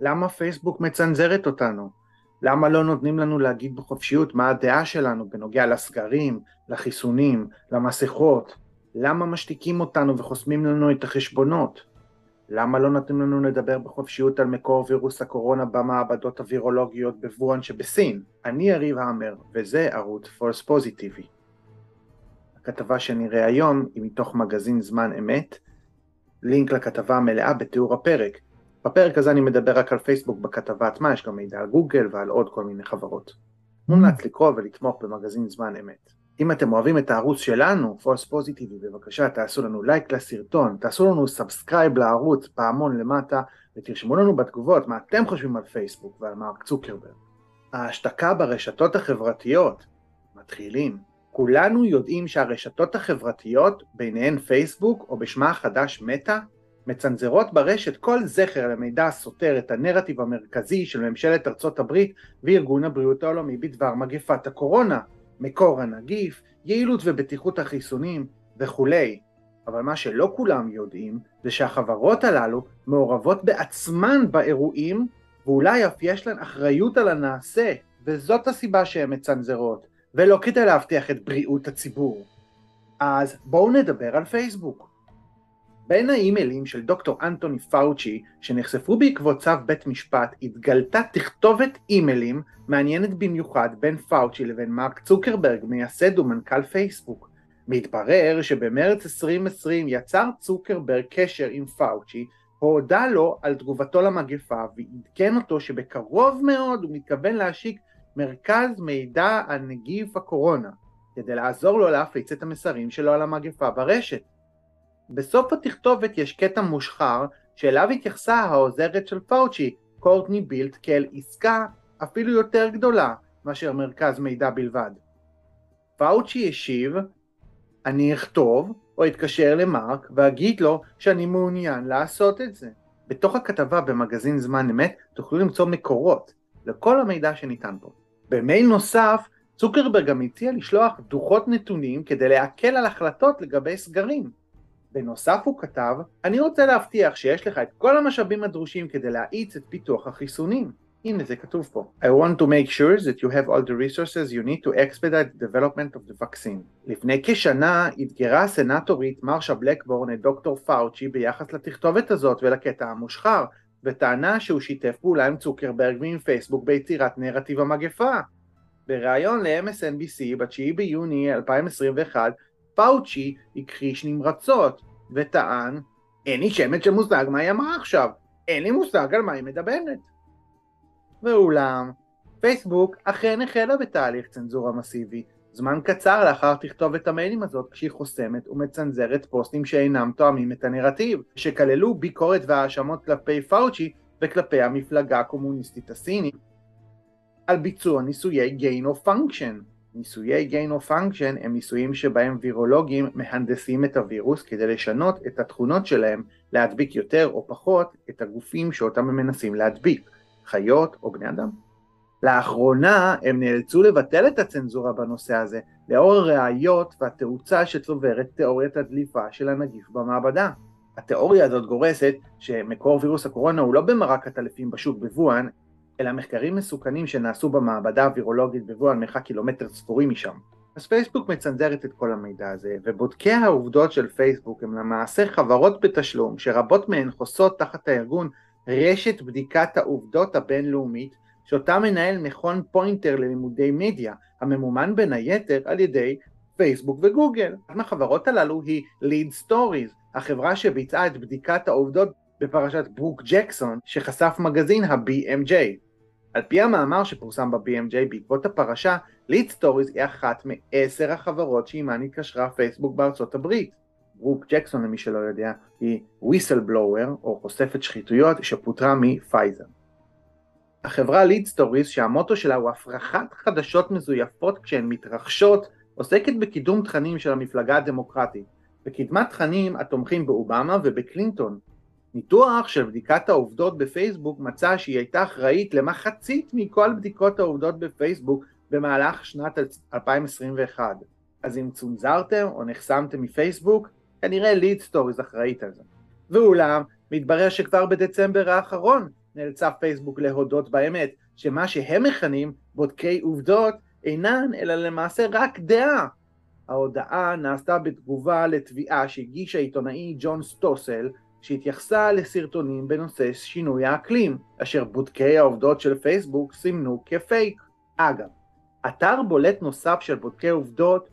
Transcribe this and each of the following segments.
למה פייסבוק מצנזרת אותנו? למה לא נותנים לנו להגיד בחופשיות מה הדעה שלנו בנוגע לסגרים, לחיסונים, למסכות? למה משתיקים אותנו וחוסמים לנו את החשבונות? למה לא נותנים לנו לדבר בחופשיות על מקור וירוס הקורונה במעבדות הווירולוגיות בוואן שבסין? אני יריב האמר, וזה ערוץ פולס פוזיטיבי. הכתבה שנראה היום היא מתוך מגזין זמן אמת, לינק לכתבה המלאה בתיאור הפרק. בפרק הזה אני מדבר רק על פייסבוק בכתבה עצמה, יש גם מידע על גוגל ועל עוד כל מיני חברות. מומלץ לקרוא ולתמוך במגזין זמן אמת. אם אתם אוהבים את הערוץ שלנו, False Positive, בבקשה תעשו לנו לייק לסרטון, תעשו לנו subscribe לערוץ, פעמון למטה, ותרשמו לנו בתגובות מה אתם חושבים על פייסבוק ועל מרק צוקרברג. ההשתקה ברשתות החברתיות, מתחילים. כולנו יודעים שהרשתות החברתיות, ביניהן פייסבוק או בשמה החדש מטא, מצנזרות ברשת כל זכר למידע הסותר את הנרטיב המרכזי של ממשלת ארצות הברית וארגון הבריאות העולמי בדבר מגפת הקורונה, מקור הנגיף, יעילות ובטיחות החיסונים וכולי. אבל מה שלא כולם יודעים זה שהחברות הללו מעורבות בעצמן באירועים ואולי אף יש להן אחריות על הנעשה וזאת הסיבה שהן מצנזרות ולא כדי להבטיח את בריאות הציבור. אז בואו נדבר על פייסבוק. בין האימיילים של דוקטור אנטוני פאוצ'י שנחשפו בעקבות צו בית משפט התגלתה תכתובת אימיילים מעניינת במיוחד בין פאוצ'י לבין מרק צוקרברג מייסד ומנכ"ל פייסבוק. מתברר שבמרץ 2020 יצר צוקרברג קשר עם פאוצ'י והודה לו על תגובתו למגפה ועדכן אותו שבקרוב מאוד הוא מתכוון להשיק מרכז מידע על נגיף הקורונה כדי לעזור לו להפיץ את המסרים שלו על המגפה ברשת. בסוף התכתובת יש קטע מושחר שאליו התייחסה העוזרת של פאוצ'י, קורטני בילט, כאל עסקה אפילו יותר גדולה מאשר מרכז מידע בלבד. פאוצ'י השיב, אני אכתוב או אתקשר למרק ואגיד לו שאני מעוניין לעשות את זה. בתוך הכתבה במגזין זמן אמת תוכלו למצוא מקורות לכל המידע שניתן פה. במייל נוסף, צוקרברג גם הציע לשלוח דוחות נתונים כדי להקל על החלטות לגבי סגרים. בנוסף הוא כתב, אני רוצה להבטיח שיש לך את כל המשאבים הדרושים כדי להאיץ את פיתוח החיסונים. הנה זה כתוב פה. I want to make sure that you have all the resources you need to expedite the development of the vaccine. לפני כשנה אתגרה הסנטורית מרשה בלקבורן את דוקטור פאוצ'י ביחס לתכתובת הזאת ולקטע המושחר, וטענה שהוא שיתף פעולה עם צוקרברג ועם פייסבוק ביצירת נרטיב המגפה. בריאיון ל-MSNBC ב-9 ביוני 2021, פאוצ'י הכחיש נמרצות, וטען, אין לי שמץ של מושג מה היא אמרה עכשיו, אין לי מושג על מה היא מדברת. ואולם, פייסבוק אכן החלה בתהליך צנזורה מסיבי, זמן קצר לאחר תכתובת המיילים הזאת כשהיא חוסמת ומצנזרת פוסטים שאינם תואמים את הנרטיב, שכללו ביקורת והאשמות כלפי פאוצ'י וכלפי המפלגה הקומוניסטית הסינית על ביצוע ניסויי gain of function. ניסויי gain of function הם ניסויים שבהם וירולוגים מהנדסים את הווירוס כדי לשנות את התכונות שלהם להדביק יותר או פחות את הגופים שאותם הם מנסים להדביק, חיות או בני אדם. לאחרונה הם נאלצו לבטל את הצנזורה בנושא הזה, לאור הראיות והתאוצה שצוברת תיאוריית הדליפה של הנגיף במעבדה. התיאוריה הזאת גורסת שמקור וירוס הקורונה הוא לא במרק העטלפים בשוק בווהאן, אלא מחקרים מסוכנים שנעשו במעבדה הווירולוגית בווהאן מרחק קילומטר ספורים משם. אז פייסבוק מצנזרת את כל המידע הזה, ובודקי העובדות של פייסבוק הם למעשה חברות בתשלום, שרבות מהן חוסות תחת הארגון רשת בדיקת העובדות הבינלאומית, שאותה מנהל מכון פוינטר ללימודי מדיה, הממומן בין היתר על ידי פייסבוק וגוגל. אחת מהחברות הללו היא Lead Stories, החברה שביצעה את בדיקת העובדות בפרשת ברוק ג'קסון, שחשף מגזין ה-BMJ. על פי המאמר שפורסם ב-BMJ בעקבות הפרשה, Lead Stories היא אחת מעשר החברות שעימן התקשרה פייסבוק בארצות הברית. ברוק ג'קסון למי שלא יודע היא whistleblower או חושפת שחיתויות שפוטרה מפייזר. החברה Lead Stories שהמוטו שלה הוא הפרכת חדשות מזויפות כשהן מתרחשות עוסקת בקידום תכנים של המפלגה הדמוקרטית, בקדמת תכנים התומכים באובמה ובקלינטון. ניתוח של בדיקת העובדות בפייסבוק מצא שהיא הייתה אחראית למחצית מכל בדיקות העובדות בפייסבוק במהלך שנת 2021. אז אם צונזרתם או נחסמתם מפייסבוק, כנראה Lead Stories אחראית על זה. ואולם, מתברר שכבר בדצמבר האחרון נאלצה פייסבוק להודות באמת שמה שהם מכנים בודקי עובדות אינן אלא למעשה רק דעה. ההודעה נעשתה בתגובה לתביעה שהגיש העיתונאי ג'ון סטוסל שהתייחסה לסרטונים בנושא שינוי האקלים, אשר בודקי העובדות של פייסבוק סימנו כפייק. אגב, אתר בולט נוסף של בודקי עובדות,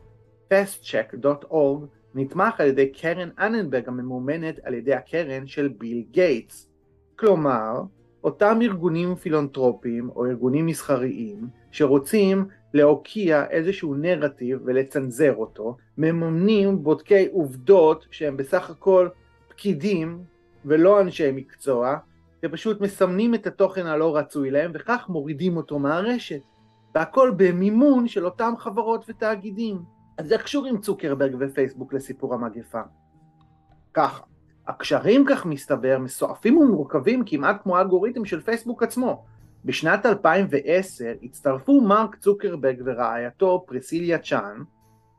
fastcheck.org, נתמך על ידי קרן אננברג הממומנת על ידי הקרן של ביל גייטס. כלומר, אותם ארגונים פילנטרופיים או ארגונים מסחריים שרוצים להוקיע איזשהו נרטיב ולצנזר אותו, מממנים בודקי עובדות שהם בסך הכל פקידים ולא אנשי מקצוע, שפשוט מסמנים את התוכן הלא רצוי להם וכך מורידים אותו מהרשת. והכל במימון של אותם חברות ותאגידים. אז איך קשורים צוקרברג ופייסבוק לסיפור המגפה? ככה, הקשרים כך מסתבר מסועפים ומורכבים כמעט כמו האלגוריתם של פייסבוק עצמו. בשנת 2010 הצטרפו מרק צוקרברג ורעייתו פרסיליה צ'אן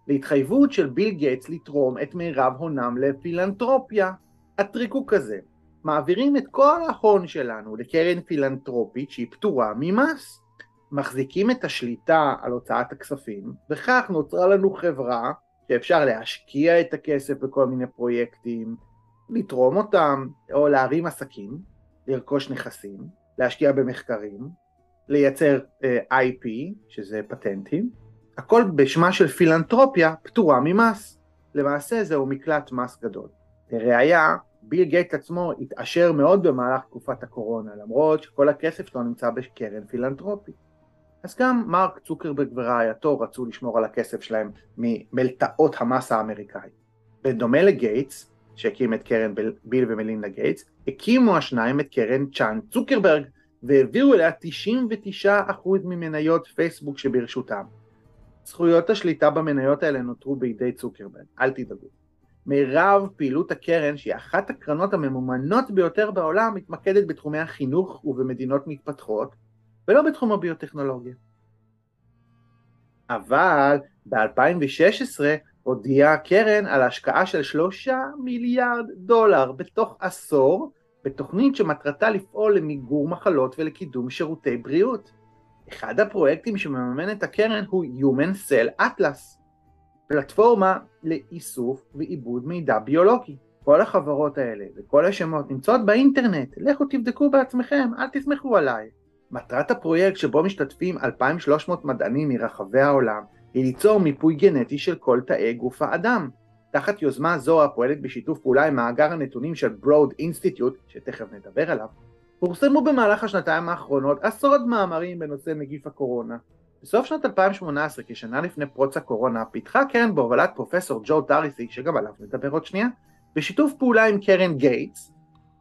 להתחייבות של ביל גייטס לתרום את מירב הונם לפילנטרופיה. הטריק הוא כזה, מעבירים את כל ההון שלנו לקרן פילנטרופית שהיא פטורה ממס. מחזיקים את השליטה על הוצאת הכספים, וכך נוצרה לנו חברה שאפשר להשקיע את הכסף בכל מיני פרויקטים, לתרום אותם, או להרים עסקים, לרכוש נכסים, להשקיע במחקרים, לייצר uh, אה, IP, שזה פטנטים, הכל בשמה של פילנטרופיה פטורה ממס. למעשה זהו מקלט מס גדול. לראיה, ביל גייט עצמו התעשר מאוד במהלך תקופת הקורונה, למרות שכל הכסף שלו נמצא בקרן פילנטרופית. אז גם מרק צוקרברג ורעייתו רצו לשמור על הכסף שלהם ממלתעות המס האמריקאי. בדומה לגייטס, שהקים את קרן ביל ומלינדה גייטס, הקימו השניים את קרן צ'אן צוקרברג והעבירו אליה 99% ממניות פייסבוק שברשותם. זכויות השליטה במניות האלה נותרו בידי צוקרברג, אל תדאגו. מירב פעילות הקרן, שהיא אחת הקרנות הממומנות ביותר בעולם, מתמקדת בתחומי החינוך ובמדינות מתפתחות, ולא בתחום הביוטכנולוגיה. אבל ב-2016 הודיעה הקרן על השקעה של שלושה מיליארד דולר בתוך עשור בתוכנית שמטרתה לפעול למיגור מחלות ולקידום שירותי בריאות. אחד הפרויקטים שמממן את הקרן הוא Human Cell Atlas, פלטפורמה לאיסוף ועיבוד מידע ביולוגי. כל החברות האלה וכל השמות נמצאות באינטרנט, לכו תבדקו בעצמכם, אל תסמכו עליי. מטרת הפרויקט שבו משתתפים 2,300 מדענים מרחבי העולם היא ליצור מיפוי גנטי של כל תאי גוף האדם. תחת יוזמה זו הפועלת בשיתוף פעולה עם מאגר הנתונים של Broad Institute, שתכף נדבר עליו, פורסמו במהלך השנתיים האחרונות עשרות מאמרים בנושא נגיף הקורונה. בסוף שנת 2018, כשנה לפני פרוץ הקורונה, פיתחה קרן בהובלת פרופסור ג'ו דריסי, שגם עליו נדבר עוד שנייה, בשיתוף פעולה עם קרן גייטס,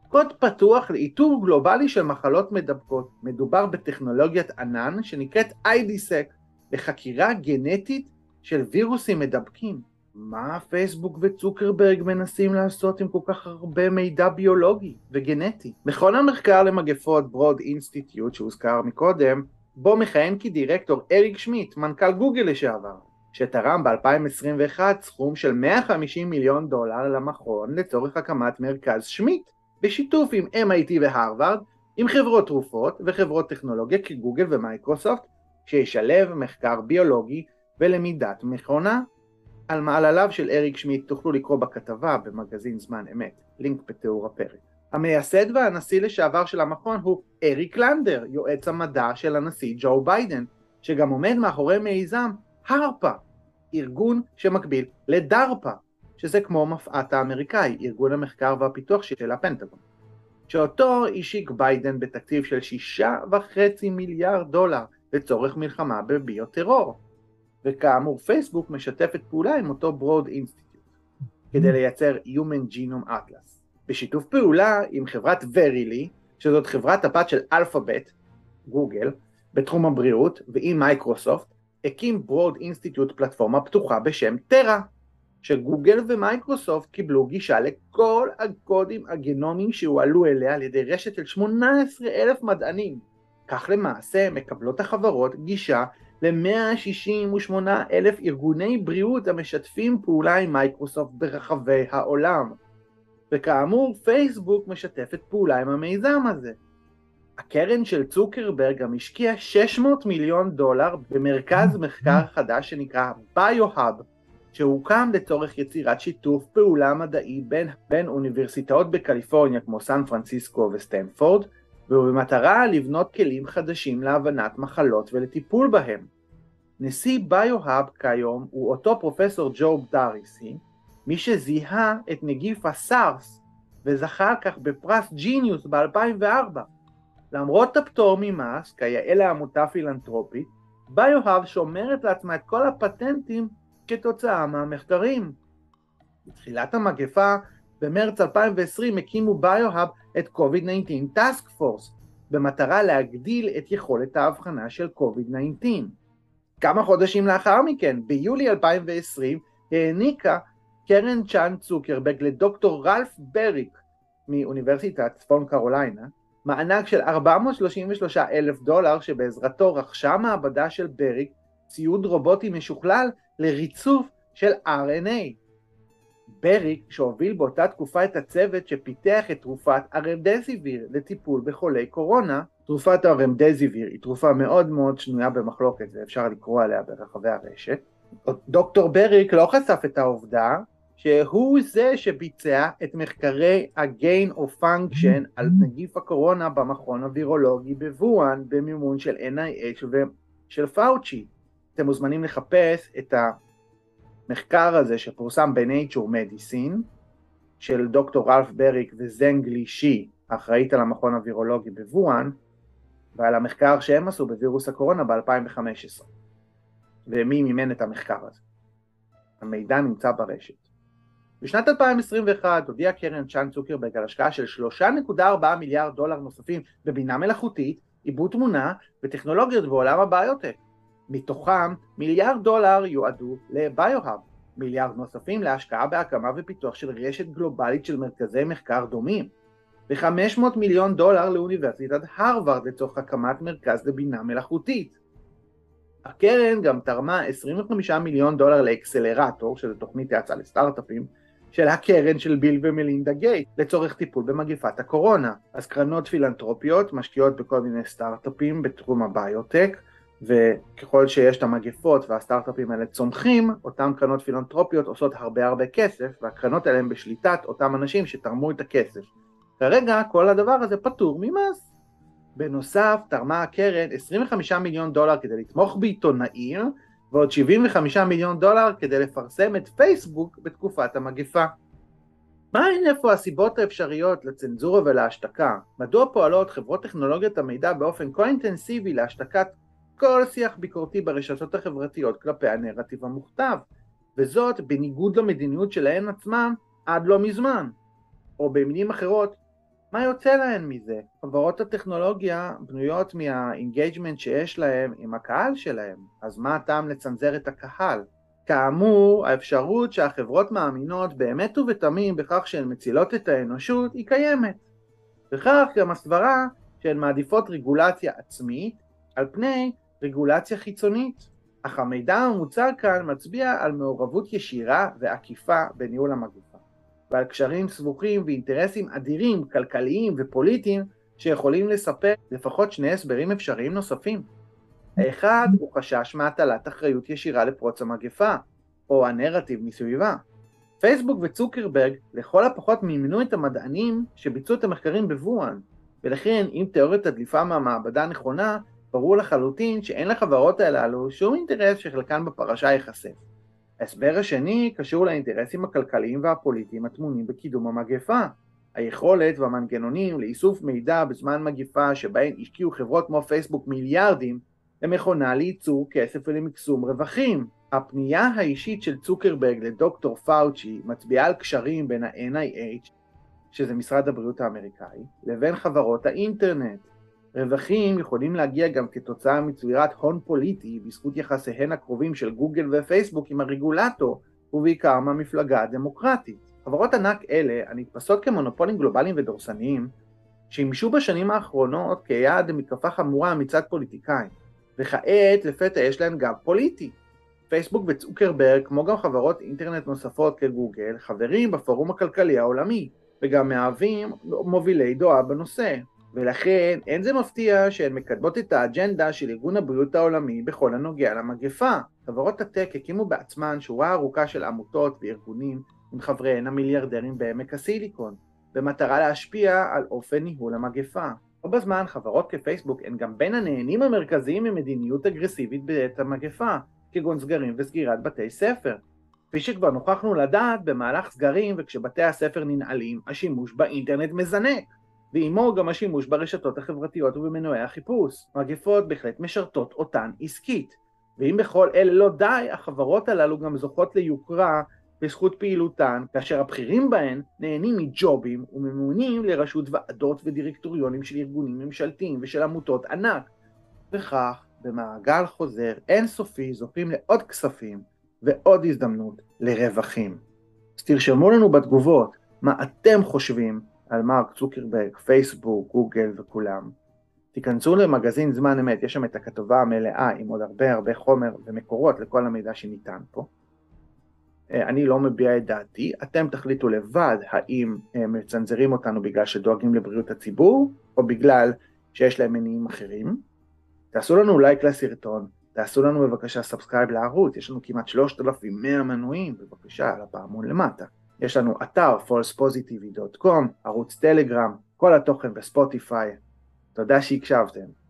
קוד פתוח לאיתור גלובלי של מחלות מדבקות. מדובר בטכנולוגיית ענן שנקראת IDSEC, לחקירה גנטית של וירוסים מדבקים. מה פייסבוק וצוקרברג מנסים לעשות עם כל כך הרבה מידע ביולוגי וגנטי? מכון המחקר למגפות ברוד אינסטיטוט שהוזכר מקודם, בו מכהן כדירקטור אריק שמיט, מנכ"ל גוגל לשעבר, שתרם ב-2021 סכום של 150 מיליון דולר למכון לצורך הקמת מרכז שמיט, בשיתוף עם MIT והרווארד, עם חברות תרופות וחברות טכנולוגיה כגוגל ומייקרוסופט, שישלב מחקר ביולוגי ולמידת מכונה. על מעלליו של אריק שמיט תוכלו לקרוא בכתבה במגזין זמן אמת, לינק בתיאור הפרק. המייסד והנשיא לשעבר של המכון הוא אריק לנדר, יועץ המדע של הנשיא ג'ו ביידן, שגם עומד מאחורי מיזם הרפה, ארגון שמקביל לדרפה, שזה כמו מפא"ת האמריקאי, ארגון המחקר והפיתוח של הפנטגון, שאותו השיק ביידן בתקציב של שישה וחצי מיליארד דולר לצורך מלחמה בביוטרור. וכאמור פייסבוק משתפת פעולה עם אותו Broad Institute כדי לייצר Human Genome Atlas בשיתוף פעולה עם חברת ורילי שזאת חברת הבת של אלפאבית, גוגל, בתחום הבריאות ועם מייקרוסופט הקים Broad Institute פלטפורמה פתוחה בשם טרה שגוגל ומייקרוסופט קיבלו גישה לכל הקודים הגנומיים שהועלו אליה על ידי רשת של 18 אלף מדענים כך למעשה מקבלות החברות גישה ל-168 אלף ארגוני בריאות המשתפים פעולה עם מייקרוסופט ברחבי העולם. וכאמור, פייסבוק משתפת פעולה עם המיזם הזה. הקרן של צוקרברג גם השקיעה 600 מיליון דולר במרכז מחקר חדש שנקרא ביו-האב, שהוקם לצורך יצירת שיתוף פעולה מדעי בין, בין אוניברסיטאות בקליפורניה כמו סן פרנסיסקו וסטנפורד, ובמטרה לבנות כלים חדשים להבנת מחלות ולטיפול בהם. נשיא ביו-האב כיום הוא אותו פרופסור ג'ו דאריסי, מי שזיהה את נגיף הסארס וזכה כך בפרס ג'יניוס ב-2004. למרות הפטור ממס, כיאה לעמותה פילנטרופית, ביו-האב שומרת לעצמה את כל הפטנטים כתוצאה מהמחקרים. בתחילת המגפה, במרץ 2020 הקימו ביו-האב את COVID-19 Task Force, במטרה להגדיל את יכולת ההבחנה של COVID-19. כמה חודשים לאחר מכן, ביולי 2020, העניקה קרן צ'אן צוקרברג לדוקטור רלף בריק מאוניברסיטת צפון קרוליינה, מענק של 433 אלף דולר שבעזרתו רכשה מעבדה של בריק ציוד רובוטי משוכלל לריצוף של RNA. בריק, שהוביל באותה תקופה את הצוות שפיתח את תרופת הרמדזיביר לטיפול בחולי קורונה, תרופת הרמדזיביר היא תרופה מאוד מאוד שנויה במחלוקת ואפשר לקרוא עליה ברחבי הרשת. דוקטור בריק לא חשף את העובדה שהוא זה שביצע את מחקרי ה-gain of function על נגיף הקורונה במכון הווירולוגי בוואן במימון של NIH ושל פאוצ'י. אתם מוזמנים לחפש את המחקר הזה שפורסם ב-Nature Medicine של דוקטור רלף בריק וזנגלי שי, האחראית על המכון הווירולוגי בוואן, ועל המחקר שהם עשו בווירוס הקורונה ב-2015. ומי מימן את המחקר הזה. המידע נמצא ברשת. בשנת 2021 הודיעה קרן צ'אן צוקרברג על השקעה של 3.4 מיליארד דולר נוספים בבינה מלאכותית, עיבוד תמונה וטכנולוגיות בעולם הביוטק. מתוכם מיליארד דולר יועדו לביו-האב, מיליארד נוספים להשקעה בהקמה ופיתוח של רשת גלובלית של מרכזי מחקר דומים, ו-500 מיליון דולר לאוניברסיטת הרווארד לצורך הקמת מרכז לבינה מלאכותית. הקרן גם תרמה 25 מיליון דולר לאקסלרטור, שזו תוכנית האצה לסטארט-אפים, של הקרן של ביל ומלינדה גייט לצורך טיפול במגפת הקורונה. אז קרנות פילנטרופיות משקיעות בכל מיני סטארט-אפים בתחום הביוטק, וככל שיש את המגפות והסטארט-אפים האלה צומחים, אותן קרנות פילנטרופיות עושות הרבה הרבה כסף, והקרנות האלה הן בשליטת אותם אנשים שתרמו את הכסף. כרגע כל הדבר הזה פטור ממס. בנוסף, תרמה הקרן 25 מיליון דולר כדי לתמוך בעיתונאים, ועוד 75 מיליון דולר כדי לפרסם את פייסבוק בתקופת המגפה. מהן איפה הסיבות האפשריות לצנזורה ולהשתקה? מדוע פועלות חברות טכנולוגיות המידע באופן כה אינטנסיבי להשתקת כל שיח ביקורתי ברשתות החברתיות כלפי הנרטיב המוכתב? וזאת בניגוד למדיניות שלהן עצמן עד לא מזמן. או במילים אחרות, מה יוצא להן מזה? חברות הטכנולוגיה בנויות מה engagement שיש להן עם הקהל שלהן, אז מה הטעם לצנזר את הקהל? כאמור, האפשרות שהחברות מאמינות באמת ובתמים בכך שהן מצילות את האנושות היא קיימת. וכך גם הסברה שהן מעדיפות רגולציה עצמית על פני רגולציה חיצונית. אך המידע המוצג כאן מצביע על מעורבות ישירה ועקיפה בניהול המגפה. ועל קשרים סבוכים ואינטרסים אדירים, כלכליים ופוליטיים, שיכולים לספק לפחות שני הסברים אפשריים נוספים. האחד הוא חשש מהטלת אחריות ישירה לפרוץ המגפה, או הנרטיב מסביבה. פייסבוק וצוקרברג לכל הפחות מימנו את המדענים שביצעו את המחקרים בוואן, ולכן אם תיאוריית הדליפה מהמעבדה נכונה, ברור לחלוטין שאין לחברות הללו שום אינטרס שחלקן בפרשה ייחשף. ההסבר השני קשור לאינטרסים הכלכליים והפוליטיים הטמונים בקידום המגפה. היכולת והמנגנונים לאיסוף מידע בזמן מגפה שבהן השקיעו חברות כמו פייסבוק מיליארדים למכונה לייצור כסף ולמקסום רווחים. הפנייה האישית של צוקרברג לדוקטור פאוצ'י מצביעה על קשרים בין ה-NIH, שזה משרד הבריאות האמריקאי, לבין חברות האינטרנט. רווחים יכולים להגיע גם כתוצאה מצבירת הון פוליטי בזכות יחסיהן הקרובים של גוגל ופייסבוק עם הרגולטור ובעיקר מהמפלגה הדמוקרטית. חברות ענק אלה, הנתפסות כמונופולים גלובליים ודורסניים, שימשו בשנים האחרונות כיעד למתקפה חמורה מצד פוליטיקאים, וכעת לפתע יש להם גב פוליטי. פייסבוק וצוקרברג, כמו גם חברות אינטרנט נוספות כגוגל, חברים בפורום הכלכלי העולמי, וגם מהווים מובילי דואה בנושא. ולכן אין זה מפתיע שהן מקדמות את האג'נדה של ארגון הבריאות העולמי בכל הנוגע למגפה. חברות הטק הקימו בעצמן שורה ארוכה של עמותות וארגונים עם חבריהן המיליארדרים בעמק הסיליקון, במטרה להשפיע על אופן ניהול המגפה. או בזמן חברות כפייסבוק הן גם בין הנהנים המרכזיים ממדיניות אגרסיבית בעת המגפה, כגון סגרים וסגירת בתי ספר. כפי שכבר נוכחנו לדעת, במהלך סגרים וכשבתי הספר ננעלים, השימוש באינטרנט מזנק. ועימו גם השימוש ברשתות החברתיות ובמנועי החיפוש. מגפות בהחלט משרתות אותן עסקית. ואם בכל אלה לא די, החברות הללו גם זוכות ליוקרה בזכות פעילותן, כאשר הבכירים בהן נהנים מג'ובים וממונים לראשות ועדות ודירקטוריונים של ארגונים ממשלתיים ושל עמותות ענק. וכך, במעגל חוזר אינסופי זוכים לעוד כספים ועוד הזדמנות לרווחים. אז תרשמו לנו בתגובות מה אתם חושבים על מרק צוקרברג, פייסבוק, גוגל וכולם. תיכנסו למגזין זמן אמת, יש שם את הכתבה המלאה עם עוד הרבה הרבה חומר ומקורות לכל המידע שניתן פה. אה, אני לא מביע את דעתי, אתם תחליטו לבד האם אה, מצנזרים אותנו בגלל שדואגים לבריאות הציבור, או בגלל שיש להם מניעים אחרים. תעשו לנו לייק לסרטון, תעשו לנו בבקשה subscribe לערוץ, יש לנו כמעט 3,100 מנויים, בבקשה, על הפעמון למטה. יש לנו אתר falsepositivity.com, ערוץ טלגרם, כל התוכן בספוטיפיי. תודה שהקשבתם.